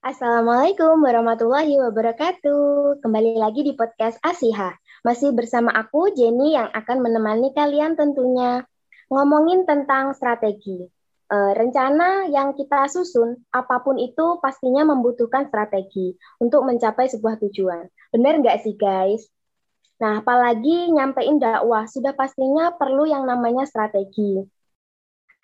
Assalamualaikum warahmatullahi wabarakatuh. Kembali lagi di podcast Asiha. Masih bersama aku Jenny yang akan menemani kalian tentunya ngomongin tentang strategi. E, rencana yang kita susun, apa pun itu pastinya membutuhkan strategi untuk mencapai sebuah tujuan. Benar nggak sih guys? Nah, apalagi nyampein dakwah, sudah pastinya perlu yang namanya strategi.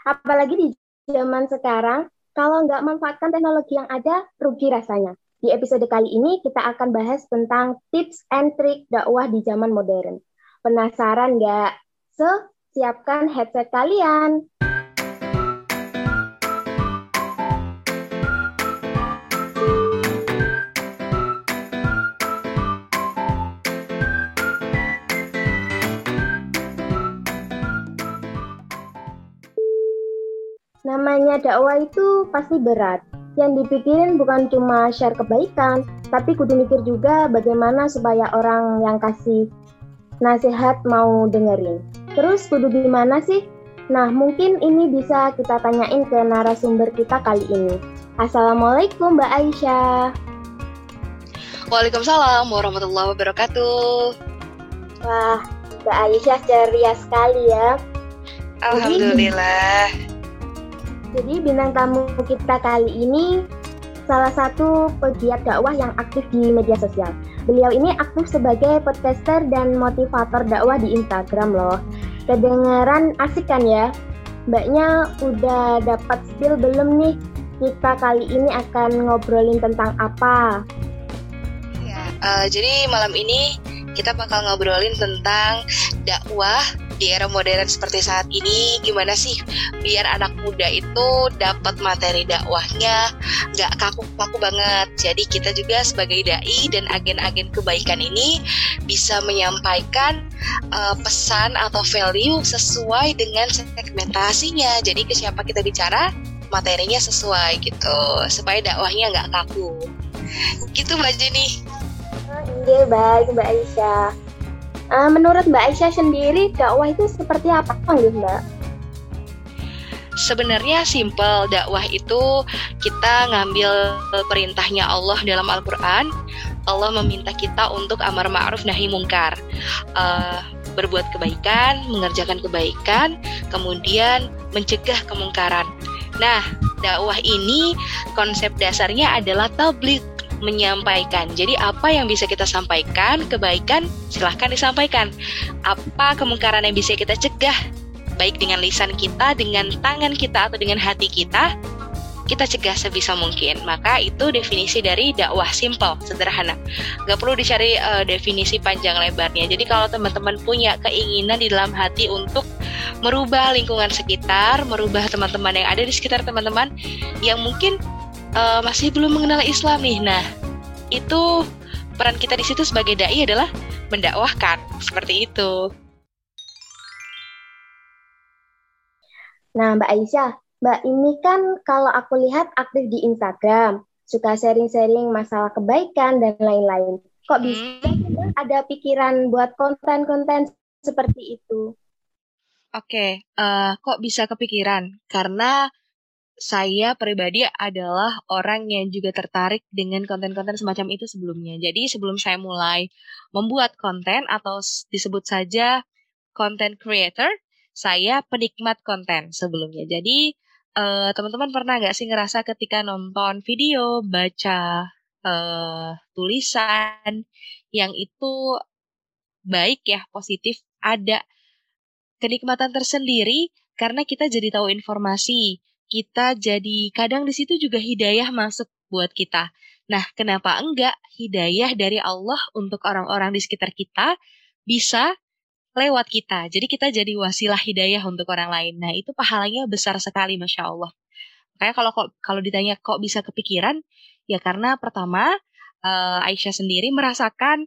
Apalagi di zaman sekarang, kalau nggak manfaatkan teknologi yang ada, rugi rasanya. Di episode kali ini kita akan bahas tentang tips and trick dakwah di zaman modern. Penasaran nggak? So, siapkan headset kalian. Namanya dakwah itu pasti berat. Yang dipikirin bukan cuma share kebaikan, tapi kudu mikir juga bagaimana supaya orang yang kasih nasihat mau dengerin. Terus kudu gimana sih? Nah, mungkin ini bisa kita tanyain ke narasumber kita kali ini. Assalamualaikum Mbak Aisyah. Waalaikumsalam warahmatullahi wabarakatuh. Wah, Mbak Aisyah ceria sekali ya. Alhamdulillah. Jadi, jadi bintang tamu kita kali ini salah satu pegiat dakwah yang aktif di media sosial. Beliau ini aktif sebagai podcaster dan motivator dakwah di Instagram loh. Kedengeran asik kan ya? Mbaknya udah dapat spill belum nih? Kita kali ini akan ngobrolin tentang apa? Ya, uh, jadi malam ini kita bakal ngobrolin tentang dakwah di era modern seperti saat ini gimana sih biar anak muda itu dapat materi dakwahnya nggak kaku-kaku banget. Jadi kita juga sebagai dai dan agen-agen kebaikan ini bisa menyampaikan uh, pesan atau value sesuai dengan segmentasinya. Jadi ke siapa kita bicara materinya sesuai gitu supaya dakwahnya nggak kaku. Gitu mbak Jenny. Iya baik mbak Aisyah Uh, menurut Mbak Aisyah sendiri, dakwah itu seperti apa, gitu, Mbak? Sebenarnya simple dakwah itu kita ngambil perintahnya Allah dalam Al-Quran. Allah meminta kita untuk amar ma'ruf nahi mungkar. Uh, berbuat kebaikan, mengerjakan kebaikan, kemudian mencegah kemungkaran. Nah, dakwah ini konsep dasarnya adalah tabligh menyampaikan. Jadi apa yang bisa kita sampaikan, kebaikan silahkan disampaikan. Apa kemungkaran yang bisa kita cegah, baik dengan lisan kita, dengan tangan kita, atau dengan hati kita, kita cegah sebisa mungkin. Maka itu definisi dari dakwah simple, sederhana. Gak perlu dicari uh, definisi panjang lebarnya. Jadi kalau teman-teman punya keinginan di dalam hati untuk merubah lingkungan sekitar, merubah teman-teman yang ada di sekitar teman-teman yang mungkin uh, masih belum mengenal Islam nih. Nah, itu peran kita di situ sebagai dai adalah mendakwahkan seperti itu. Nah, Mbak Aisyah, Mbak ini kan kalau aku lihat aktif di Instagram, suka sharing-sharing masalah kebaikan dan lain-lain. Kok bisa hmm. ada pikiran buat konten-konten seperti itu? Oke, okay, uh, eh, kok bisa kepikiran? Karena saya pribadi adalah orang yang juga tertarik dengan konten-konten semacam itu sebelumnya. Jadi sebelum saya mulai membuat konten atau disebut saja content creator, saya penikmat konten sebelumnya. Jadi eh, teman-teman pernah nggak sih ngerasa ketika nonton video, baca uh, tulisan yang itu baik ya, positif, ada kenikmatan tersendiri karena kita jadi tahu informasi, kita jadi kadang di situ juga hidayah masuk buat kita. Nah, kenapa enggak hidayah dari Allah untuk orang-orang di sekitar kita bisa lewat kita. Jadi kita jadi wasilah hidayah untuk orang lain. Nah, itu pahalanya besar sekali Masya Allah. Makanya kalau kalau ditanya kok bisa kepikiran, ya karena pertama uh, Aisyah sendiri merasakan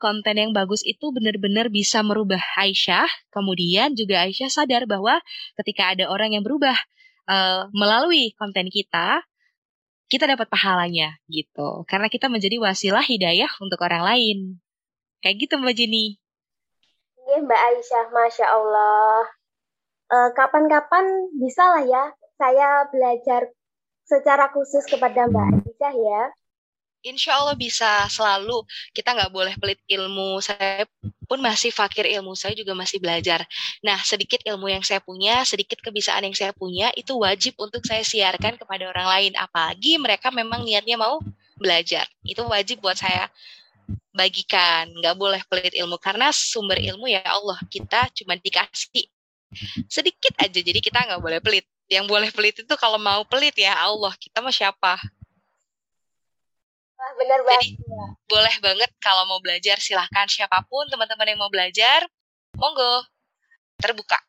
konten yang bagus itu benar-benar bisa merubah Aisyah. Kemudian juga Aisyah sadar bahwa ketika ada orang yang berubah uh, melalui konten kita, kita dapat pahalanya gitu. Karena kita menjadi wasilah hidayah untuk orang lain. Kayak gitu Mbak Jenny. Iya Mbak Aisyah, Masya Allah. kapan kapan-kapan bisa lah ya saya belajar secara khusus kepada Mbak Aisyah ya. Insya Allah bisa selalu. Kita nggak boleh pelit ilmu. Saya pun masih fakir ilmu. Saya juga masih belajar. Nah, sedikit ilmu yang saya punya, sedikit kebiasaan yang saya punya, itu wajib untuk saya siarkan kepada orang lain. Apalagi mereka memang niatnya mau belajar. Itu wajib buat saya bagikan. Nggak boleh pelit ilmu. Karena sumber ilmu ya Allah. Kita cuma dikasih sedikit aja. Jadi kita nggak boleh pelit. Yang boleh pelit itu kalau mau pelit ya Allah. Kita mah siapa? Wah, benar banget. Jadi boleh banget kalau mau belajar silahkan siapa pun teman-teman yang mau belajar, monggo terbuka.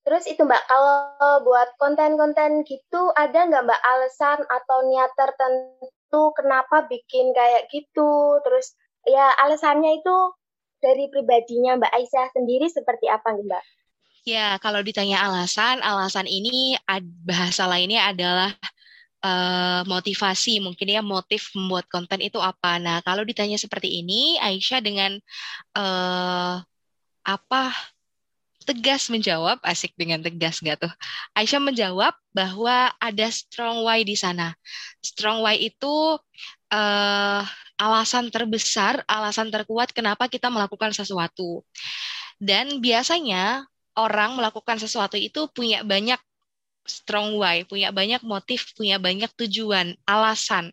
Terus itu Mbak, kalau buat konten-konten gitu ada nggak Mbak alasan atau niat tertentu kenapa bikin kayak gitu? Terus ya alasannya itu dari pribadinya Mbak Aisyah sendiri seperti apa nih Mbak? Ya, kalau ditanya alasan, alasan ini bahasa lainnya adalah uh, motivasi mungkin ya motif membuat konten itu apa. Nah kalau ditanya seperti ini Aisyah dengan uh, apa tegas menjawab asik dengan tegas nggak tuh? Aisyah menjawab bahwa ada strong why di sana. Strong why itu uh, alasan terbesar alasan terkuat kenapa kita melakukan sesuatu. Dan biasanya orang melakukan sesuatu itu punya banyak strong why, punya banyak motif, punya banyak tujuan, alasan.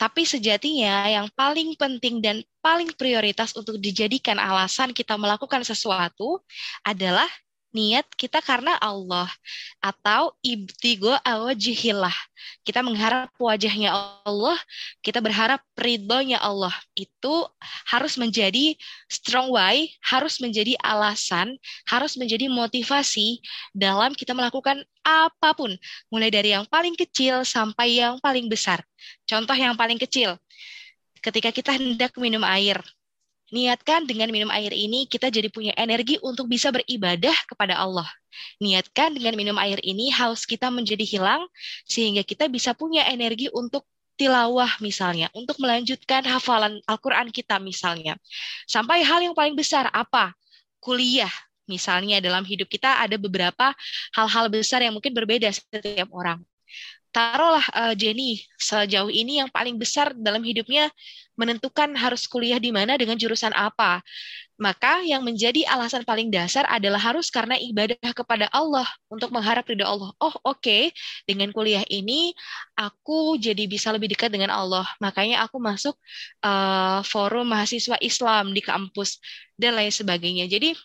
Tapi sejatinya yang paling penting dan paling prioritas untuk dijadikan alasan kita melakukan sesuatu adalah niat kita karena Allah atau ibtigo awajihillah. Kita mengharap wajahnya Allah, kita berharap ridhonya Allah. Itu harus menjadi strong why, harus menjadi alasan, harus menjadi motivasi dalam kita melakukan apa pun, mulai dari yang paling kecil sampai yang paling besar. Contoh yang paling kecil, ketika kita hendak minum air, Niatkan dengan minum air ini kita jadi punya energi untuk bisa beribadah kepada Allah. Niatkan dengan minum air ini haus kita menjadi hilang sehingga kita bisa punya energi untuk tilawah misalnya, untuk melanjutkan hafalan Al-Quran kita misalnya. Sampai hal yang paling besar apa? Kuliah. Misalnya dalam hidup kita ada beberapa hal-hal besar yang mungkin berbeda setiap orang taruhlah uh, Jenny sejauh ini yang paling besar dalam hidupnya menentukan harus kuliah di mana dengan jurusan apa. Maka yang menjadi alasan paling dasar adalah harus karena ibadah kepada Allah untuk mengharap ridho Allah. Oh oke, okay, dengan kuliah ini aku jadi bisa lebih dekat dengan Allah. Makanya aku masuk uh, forum mahasiswa Islam di kampus dan lain sebagainya. Jadi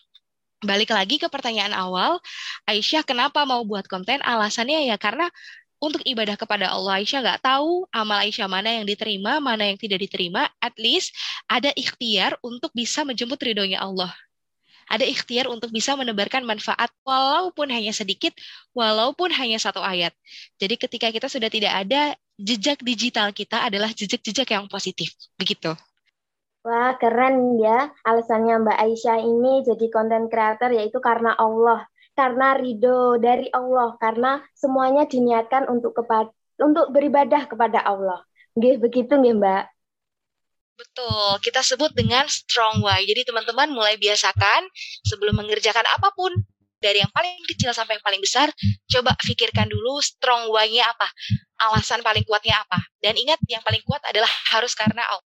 balik lagi ke pertanyaan awal, Aisyah kenapa mau buat konten? Alasannya ya karena untuk ibadah kepada Allah Aisyah nggak tahu amal Aisyah mana yang diterima, mana yang tidak diterima, at least ada ikhtiar untuk bisa menjemput ridhonya Allah. Ada ikhtiar untuk bisa menebarkan manfaat walaupun hanya sedikit, walaupun hanya satu ayat. Jadi ketika kita sudah tidak ada, jejak digital kita adalah jejak-jejak yang positif. Begitu. Wah, keren ya alasannya Mbak Aisyah ini jadi konten creator yaitu karena Allah karena ridho dari Allah karena semuanya diniatkan untuk kepada untuk beribadah kepada Allah. Nggih begitu nggih Mbak. Betul, kita sebut dengan strong why. Jadi teman-teman mulai biasakan sebelum mengerjakan apa pun dari yang paling kecil sampai yang paling besar, coba pikirkan dulu strong why-nya apa, alasan paling kuatnya apa. Dan ingat yang paling kuat adalah harus karena Allah.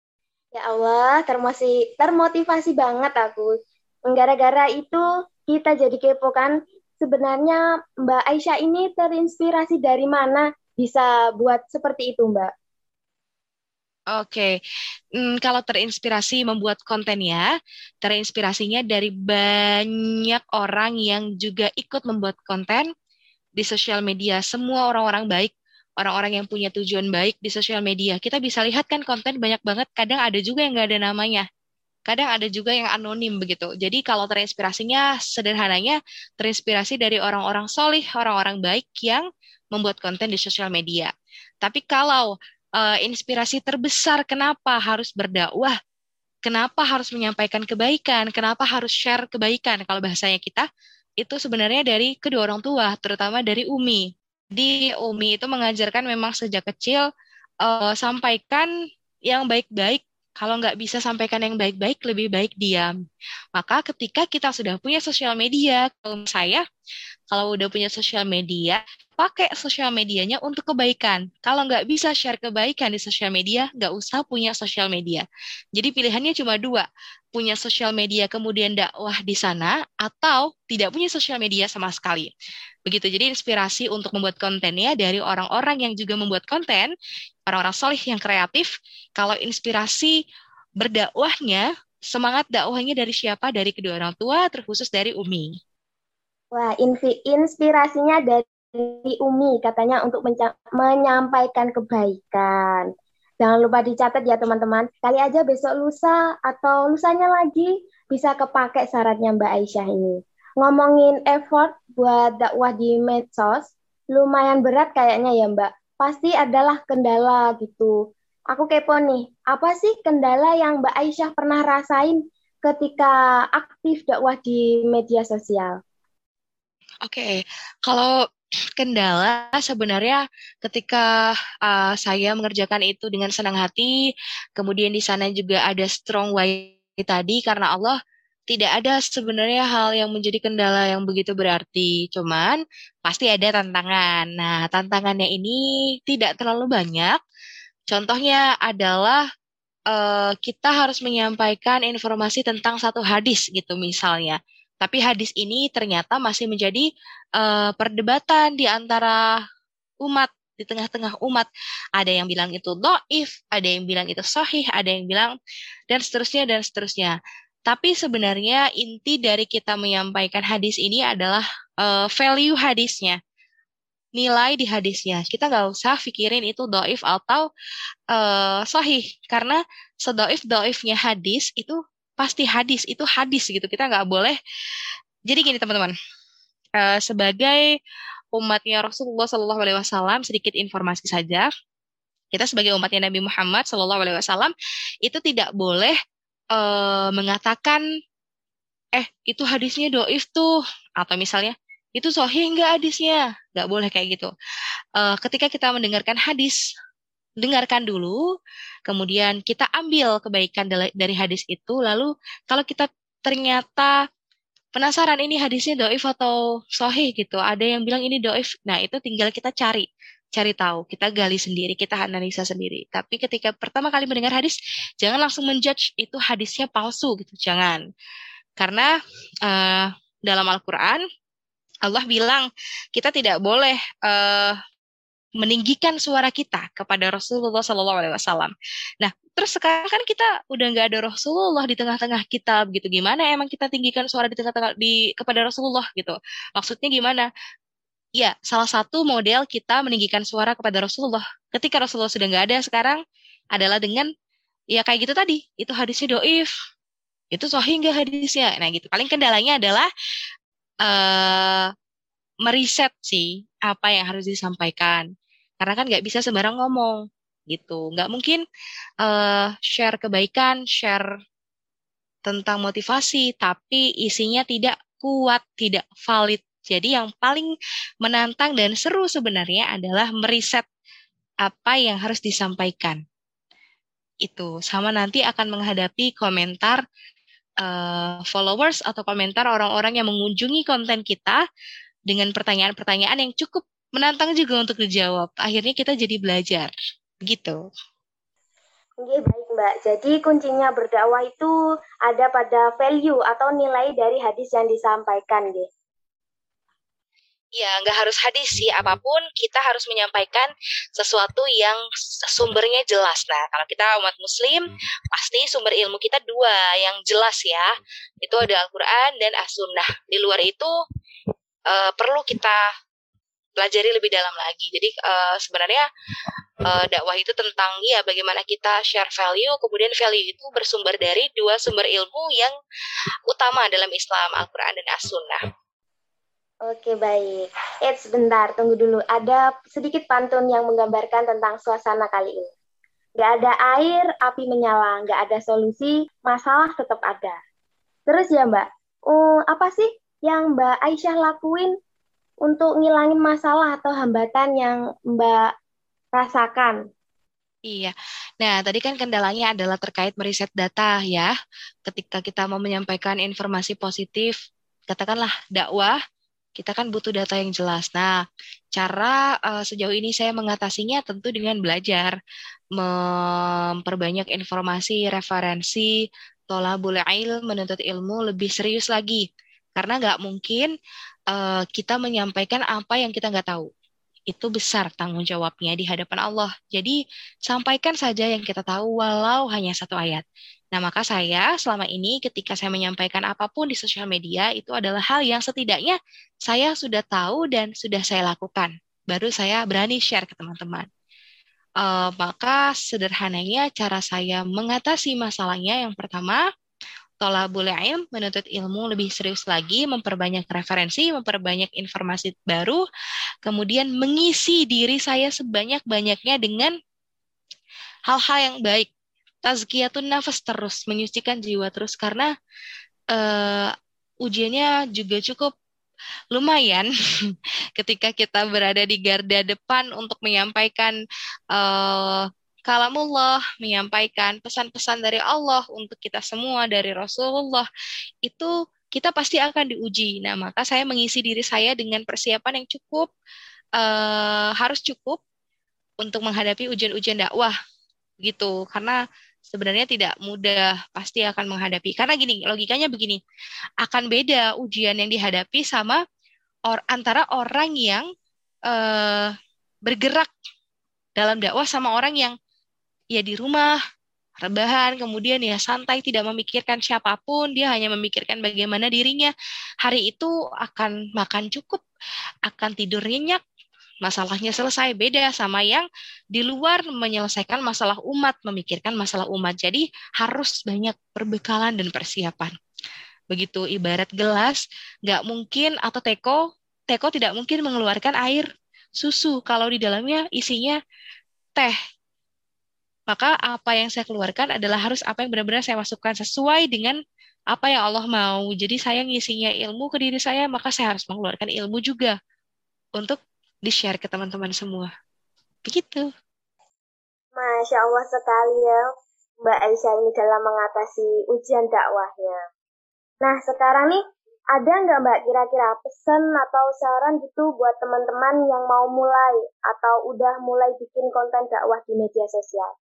Ya Allah, termotivasi, termotivasi banget aku. Gara-gara itu kita jadi kepo kan sebenarnya Mbak Aisyah ini terinspirasi dari mana bisa buat seperti itu, Mbak? Oke, hmm, kalau terinspirasi membuat kontennya, terinspirasinya dari banyak orang yang juga ikut membuat konten di sosial media. Semua orang-orang baik, orang-orang yang punya tujuan baik di sosial media. Kita bisa lihat kan konten banyak banget, kadang ada juga yang nggak ada namanya kadang ada juga yang anonim begitu. Jadi kalau terinspirasinya sederhananya terinspirasi dari orang-orang solih, orang-orang baik yang membuat konten di sosial media. Tapi kalau uh, inspirasi terbesar kenapa harus berdakwah, kenapa harus menyampaikan kebaikan, kenapa harus share kebaikan kalau bahasanya kita, itu sebenarnya dari kedua orang tua, terutama dari Umi. Di Umi itu mengajarkan memang sejak kecil uh, sampaikan yang baik-baik Kalau nggak bisa sampaikan yang baik-baik, lebih baik diam. Maka ketika kita sudah punya sosial media, kalau saya, kalau udah punya sosial media, pakai sosial medianya untuk kebaikan. Kalau nggak bisa share kebaikan di sosial media, nggak usah punya sosial media. Jadi pilihannya cuma dua, punya sosial media kemudian dakwah di sana, atau tidak punya sosial media sama sekali. Begitu, jadi inspirasi untuk membuat kontennya dari orang-orang yang juga membuat konten, orang-orang solih yang kreatif, kalau inspirasi berdakwahnya, semangat dakwahnya dari siapa? Dari kedua orang tua, terkhusus dari Umi. Wah, inspirasinya dari Umi katanya untuk menyampaikan kebaikan. Jangan lupa dicatat ya teman-teman. Kali aja besok lusa atau lusanya lagi bisa kepake syaratnya Mbak Aisyah ini. Ngomongin effort buat dakwah di medsos, lumayan berat kayaknya ya Mbak. Pasti adalah kendala gitu. Aku kepo nih, apa sih kendala yang Mbak Aisyah pernah rasain ketika aktif dakwah di media sosial? Oke, okay. kalau kendala sebenarnya ketika uh, saya mengerjakan itu dengan senang hati, kemudian di sana juga ada strong way tadi karena Allah tidak ada sebenarnya hal yang menjadi kendala yang begitu berarti, cuman pasti ada tantangan. Nah, tantangannya ini tidak terlalu banyak. Contohnya adalah uh, kita harus menyampaikan informasi tentang satu hadis gitu misalnya. Tapi hadis ini ternyata masih menjadi uh, perdebatan di antara umat di tengah-tengah umat. Ada yang bilang itu doif, ada yang bilang itu sahih, ada yang bilang dan seterusnya dan seterusnya. Tapi sebenarnya inti dari kita menyampaikan hadis ini adalah uh, value hadisnya, nilai di hadisnya. Kita nggak usah pikirin itu doif atau uh, sahih, karena sedoif doifnya hadis itu pasti hadis itu hadis gitu kita nggak boleh jadi gini teman-teman uh, sebagai umatnya Rasulullah Wasallam sedikit informasi saja kita sebagai umatnya Nabi Muhammad Wasallam itu tidak boleh uh, mengatakan eh itu hadisnya doif tuh. Atau misalnya itu sohih nggak hadisnya? Nggak boleh kayak gitu. Uh, ketika kita mendengarkan hadis dengarkan dulu, kemudian kita ambil kebaikan dari hadis itu, lalu kalau kita ternyata penasaran ini hadisnya doif atau sohih gitu, ada yang bilang ini doif, nah itu tinggal kita cari, cari tahu, kita gali sendiri, kita analisa sendiri. Tapi ketika pertama kali mendengar hadis, jangan langsung menjudge itu hadisnya palsu gitu, jangan. Karena uh, dalam Al-Quran Allah bilang kita tidak boleh uh, meninggikan suara kita kepada Rasulullah Sallallahu Alaihi Wasallam. Nah, terus sekarang kan kita udah nggak ada Rasulullah di tengah-tengah kita, gitu. Gimana emang kita tinggikan suara di tengah-tengah di kepada Rasulullah gitu? Maksudnya gimana? Ya, salah satu model kita meninggikan suara kepada Rasulullah ketika Rasulullah sudah nggak ada sekarang adalah dengan ya kayak gitu tadi, itu hadisnya doif, itu sahih nggak hadisnya? Nah gitu. Paling kendalanya adalah uh, meriset sih apa yang harus disampaikan. Karena kan nggak bisa sembarang ngomong gitu. Nggak mungkin uh, share kebaikan, share tentang motivasi, tapi isinya tidak kuat, tidak valid. Jadi yang paling menantang dan seru sebenarnya adalah meriset apa yang harus disampaikan. Itu sama nanti akan menghadapi komentar uh, followers atau komentar orang-orang yang mengunjungi konten kita dengan pertanyaan-pertanyaan yang cukup menantang juga untuk dijawab. Akhirnya kita jadi belajar. Begitu. Oke, baik Mbak. Jadi kuncinya berdakwah itu ada pada value atau nilai dari hadis yang disampaikan, gitu. Ya, nggak harus hadis sih, apa pun kita harus menyampaikan sesuatu yang sumbernya jelas. Nah, kalau kita umat muslim, pasti sumber ilmu kita dua yang jelas ya. Itu ada Al-Quran dan As-Sunnah. Di luar itu, uh, perlu kita pelajari lebih dalam lagi. Jadi uh, sebenarnya uh, dakwah itu tentang ya bagaimana kita share value, kemudian value itu bersumber dari dua sumber ilmu yang utama dalam Islam, Al-Qur'an dan As-Sunnah. Oke baik. Eh sebentar, tunggu dulu. Ada sedikit pantun yang menggambarkan tentang suasana kali ini. Gak ada air, api menyala. Gak ada solusi, masalah tetap ada. Terus ya Mbak, um, apa sih yang Mbak Aisyah lakuin untuk ngilangin masalah atau hambatan yang Mbak rasakan? Iya. Nah, tadi kan kendalanya adalah terkait meriset data ya. Ketika kita mau menyampaikan informasi positif, katakanlah dakwah, kita kan butuh data yang jelas. Nah, cara uh, sejauh ini saya mengatasinya tentu dengan belajar, memperbanyak informasi, referensi, tolabul ilm, menuntut ilmu lebih serius lagi. Karena nggak mungkin uh, kita menyampaikan apa yang kita nggak tahu itu besar tanggung jawabnya di hadapan Allah. Jadi sampaikan saja yang kita tahu walau hanya satu ayat. Nah, maka saya selama ini ketika saya menyampaikan apa pun di sosial media itu adalah hal yang setidaknya saya sudah tahu dan sudah saya lakukan. Baru saya berani share ke teman-teman. Uh, maka sederhananya cara saya mengatasi masalahnya yang pertama tolabul ilm, menuntut ilmu lebih serius lagi, memperbanyak referensi, memperbanyak informasi baru, kemudian mengisi diri saya sebanyak-banyaknya dengan hal-hal yang baik. Tazkiyatun nafas terus, menyucikan jiwa terus, karena uh, ujiannya juga cukup lumayan ketika kita berada di garda depan untuk menyampaikan uh, kalamullah menyampaikan pesan-pesan dari Allah untuk kita semua dari Rasulullah itu kita pasti akan diuji. Nah, maka saya mengisi diri saya dengan persiapan yang cukup uh, harus cukup untuk menghadapi ujian-ujian dakwah gitu. Karena sebenarnya tidak mudah pasti akan menghadapi. Karena gini, logikanya begini. Akan beda ujian yang dihadapi sama or antara orang yang uh, bergerak dalam dakwah sama orang yang ya di rumah rebahan, kemudian ya santai, tidak memikirkan siapa pun, dia hanya memikirkan bagaimana dirinya hari itu akan makan cukup, akan tidur nyenyak, masalahnya selesai beda sama yang di luar menyelesaikan masalah umat, memikirkan masalah umat. Jadi harus banyak perbekalan dan persiapan. Begitu ibarat gelas, nggak mungkin atau teko, teko tidak mungkin mengeluarkan air susu kalau di dalamnya isinya teh maka apa yang saya keluarkan adalah harus apa yang benar-benar saya masukkan sesuai dengan apa yang Allah mau. Jadi saya ngisinya ilmu ke diri saya, maka saya harus mengeluarkan ilmu juga untuk di-share ke teman-teman semua. Begitu. Masya Allah sekali ya Mbak Aisyah ini dalam mengatasi ujian dakwahnya. Nah sekarang nih, ada nggak Mbak kira-kira pesan atau saran gitu buat teman-teman yang mau mulai atau udah mulai bikin konten dakwah di media sosial?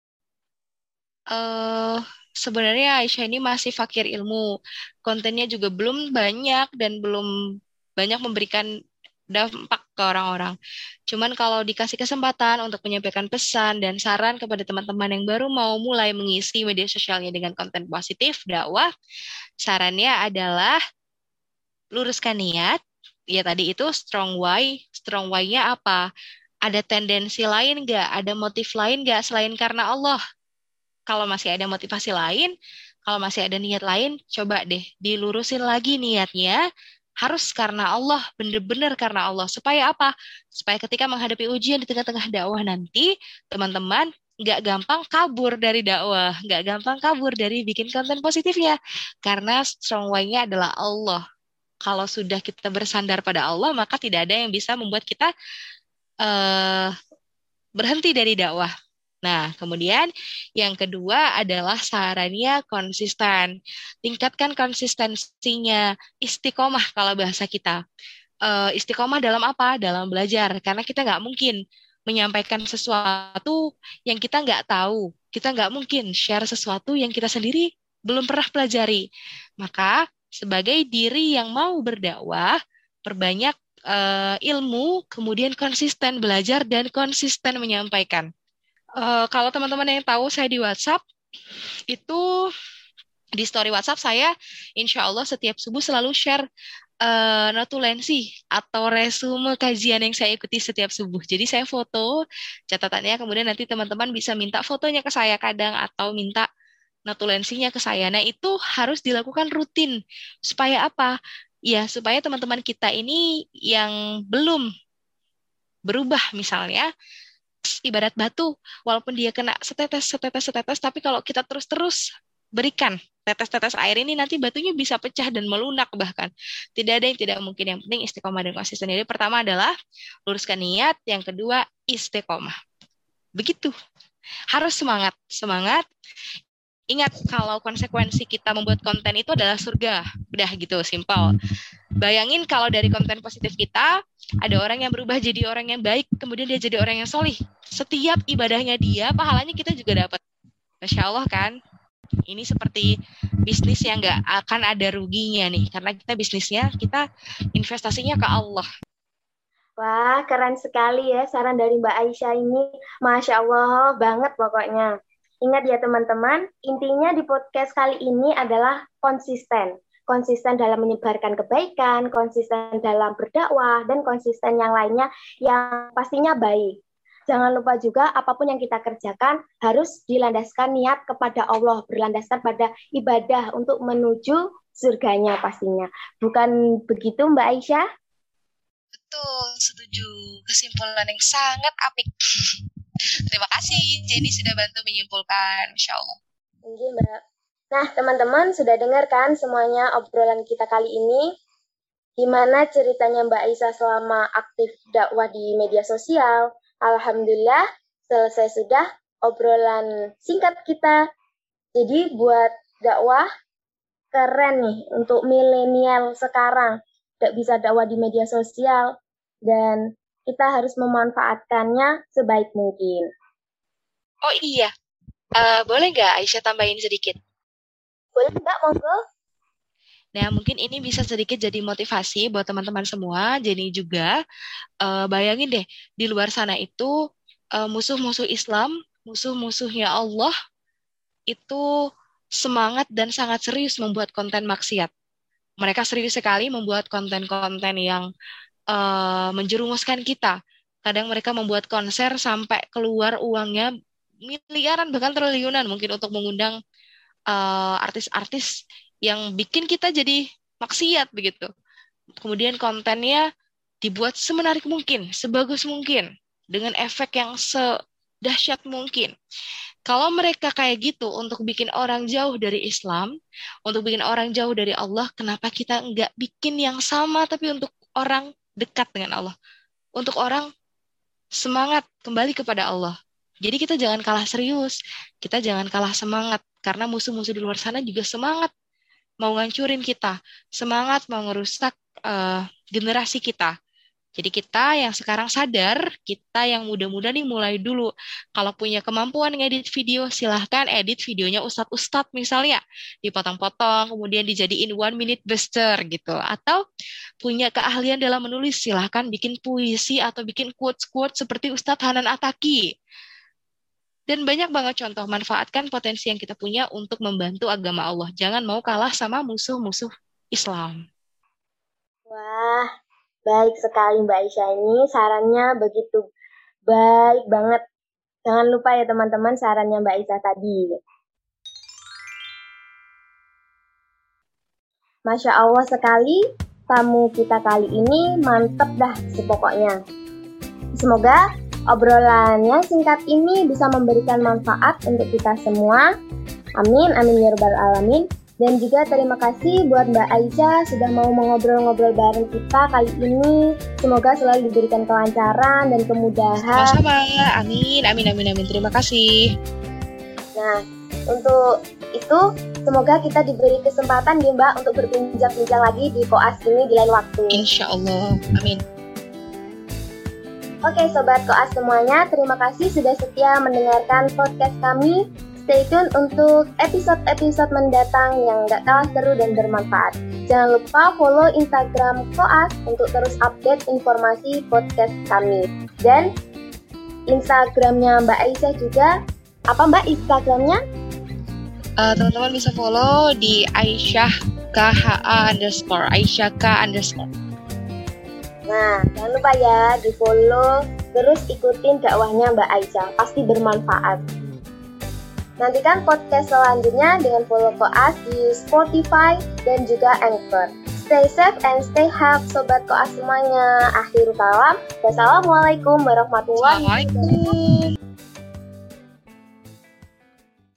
Uh, sebenarnya Aisyah ini masih fakir ilmu. Kontennya juga belum banyak dan belum banyak memberikan dampak ke orang-orang. Cuman kalau dikasih kesempatan untuk menyampaikan pesan dan saran kepada teman-teman yang baru mau mulai mengisi media sosialnya dengan konten positif, dakwah, sarannya adalah luruskan niat. Ya tadi itu strong why. Strong why-nya apa? Ada tendensi lain nggak? Ada motif lain nggak selain karena Allah? Kalau masih ada motivasi lain, kalau masih ada niat lain, coba deh dilurusin lagi niatnya. Harus karena Allah, benar-benar karena Allah. Supaya apa? Supaya ketika menghadapi ujian di tengah-tengah dakwah nanti, teman-teman nggak gampang kabur dari dakwah, nggak gampang kabur dari bikin konten positifnya. Karena strong way-nya adalah Allah. Kalau sudah kita bersandar pada Allah, maka tidak ada yang bisa membuat kita uh, berhenti dari dakwah. Nah, kemudian yang kedua adalah sarannya konsisten. Tingkatkan konsistensinya, istiqomah kalau bahasa kita. Uh, istiqomah dalam apa? Dalam belajar. Karena kita nggak mungkin menyampaikan sesuatu yang kita nggak tahu. Kita nggak mungkin share sesuatu yang kita sendiri belum pernah pelajari. Maka sebagai diri yang mau berdakwah, perbanyak uh, ilmu, kemudian konsisten belajar dan konsisten menyampaikan. Uh, kalau teman-teman yang tahu saya di WhatsApp itu di story WhatsApp saya insya Allah setiap subuh selalu share uh, notulensi atau resume kajian yang saya ikuti setiap subuh. Jadi saya foto catatannya, kemudian nanti teman-teman bisa minta fotonya ke saya kadang atau minta notulensinya ke saya. Nah itu harus dilakukan rutin supaya apa? Ya supaya teman-teman kita ini yang belum berubah misalnya ibarat batu, walaupun dia kena setetes, setetes, setetes, tapi kalau kita terus-terus berikan tetes-tetes air ini nanti batunya bisa pecah dan melunak bahkan. Tidak ada yang tidak mungkin. Yang penting istiqomah dan konsisten. Jadi pertama adalah luruskan niat, yang kedua istiqomah. Begitu. Harus semangat, semangat. Ingat kalau konsekuensi kita membuat konten itu adalah surga. Udah gitu, simpel. Bayangin kalau dari konten positif kita, ada orang yang berubah jadi orang yang baik, kemudian dia jadi orang yang solih. Setiap ibadahnya dia, pahalanya kita juga dapat. Masya Allah kan? Ini seperti bisnis yang nggak akan ada ruginya nih, karena kita bisnisnya, kita investasinya ke Allah. Wah, keren sekali ya saran dari Mbak Aisyah ini. Masya Allah banget pokoknya. Ingat ya teman-teman, intinya di podcast kali ini adalah konsisten. Konsisten dalam menyebarkan kebaikan, konsisten dalam berdakwah, dan konsisten yang lainnya yang pastinya baik. Jangan lupa juga apa pun yang kita kerjakan harus dilandaskan niat kepada Allah, berlandaskan pada ibadah untuk menuju surganya pastinya. Bukan begitu Mbak Aisyah? Betul, setuju. Kesimpulan yang sangat apik. Terima kasih Jenny sudah bantu menyimpulkan, Insya Allah. Iya Mbak. Nah teman-teman sudah dengar kan semuanya obrolan kita kali ini? Gimana ceritanya Mbak Aisyah selama aktif dakwah di media sosial? Alhamdulillah selesai sudah obrolan singkat kita. Jadi buat dakwah keren nih untuk milenial sekarang. Tidak bisa dakwah di media sosial dan kita harus memanfaatkannya sebaik mungkin. Oh iya, uh, boleh nggak Aisyah tambahin sedikit? Boleh Mbak, monggo. Nah, mungkin ini bisa sedikit jadi motivasi buat teman-teman semua. Jadi juga, uh, bayangin deh, di luar sana itu uh, musuh-musuh Islam, musuh-musuhnya Allah, itu semangat dan sangat serius membuat konten maksiat. Mereka serius sekali membuat konten-konten yang uh, menjerumuskan kita. Kadang mereka membuat konser sampai keluar uangnya miliaran bahkan triliunan mungkin untuk mengundang uh, artis-artis yang bikin kita jadi maksiat begitu. Kemudian kontennya dibuat semenarik mungkin, sebagus mungkin, dengan efek yang sedahsyat mungkin. Kalau mereka kayak gitu untuk bikin orang jauh dari Islam, untuk bikin orang jauh dari Allah, kenapa kita nggak bikin yang sama tapi untuk orang dekat dengan Allah. Untuk orang semangat kembali kepada Allah. Jadi kita jangan kalah serius, kita jangan kalah semangat karena musuh-musuh di luar sana juga semangat mau ngancurin kita, semangat mau ngerusak uh, generasi kita. Jadi kita yang sekarang sadar, kita yang muda-muda nih mulai dulu. Kalau punya kemampuan ngedit video, silahkan edit videonya ustadz-ustadz misalnya. Dipotong-potong, kemudian dijadiin one minute buster gitu. Atau punya keahlian dalam menulis, silahkan bikin puisi atau bikin quotes-quotes seperti Ustadz Hanan Ataki. Dan banyak banget contoh manfaatkan potensi yang kita punya untuk membantu agama Allah. Jangan mau kalah sama musuh-musuh Islam. Wah, Baik sekali Mbak Aisyah ini sarannya begitu baik banget. Jangan lupa ya teman-teman sarannya Mbak Aisyah tadi. Masya Allah sekali, tamu kita kali ini mantep dah sepokoknya. Semoga obrolan yang singkat ini bisa memberikan manfaat untuk kita semua. Amin, amin ya rabbal alamin. Dan juga terima kasih buat Mbak Aisyah sudah mau mengobrol-ngobrol bareng kita kali ini. Semoga selalu diberikan kelancaran dan kemudahan. Sama-sama. Amin, amin, amin, amin. Terima kasih. Nah, untuk itu semoga kita diberi kesempatan ya Mbak untuk berbincang-bincang lagi di koas ini di lain waktu. Insya Allah. Amin. Oke Sobat Koas semuanya, terima kasih sudah setia mendengarkan podcast kami Stay tune untuk episode-episode mendatang yang gak kalah seru dan bermanfaat. Jangan lupa follow Instagram Koas untuk terus update informasi podcast kami. Dan Instagramnya Mbak Aisyah juga. Apa Mbak Instagramnya? Uh, teman-teman bisa follow di Aisyah KHA underscore Aisyah K underscore. Nah, jangan lupa ya di follow terus ikutin dakwahnya Mbak Aisyah, pasti bermanfaat. Nantikan podcast selanjutnya dengan follow Koas di Spotify dan juga Anchor. Stay safe and stay healthy Sobat Koas semuanya. Akhir kalam. Wassalamualaikum warahmatullahi wabarakatuh.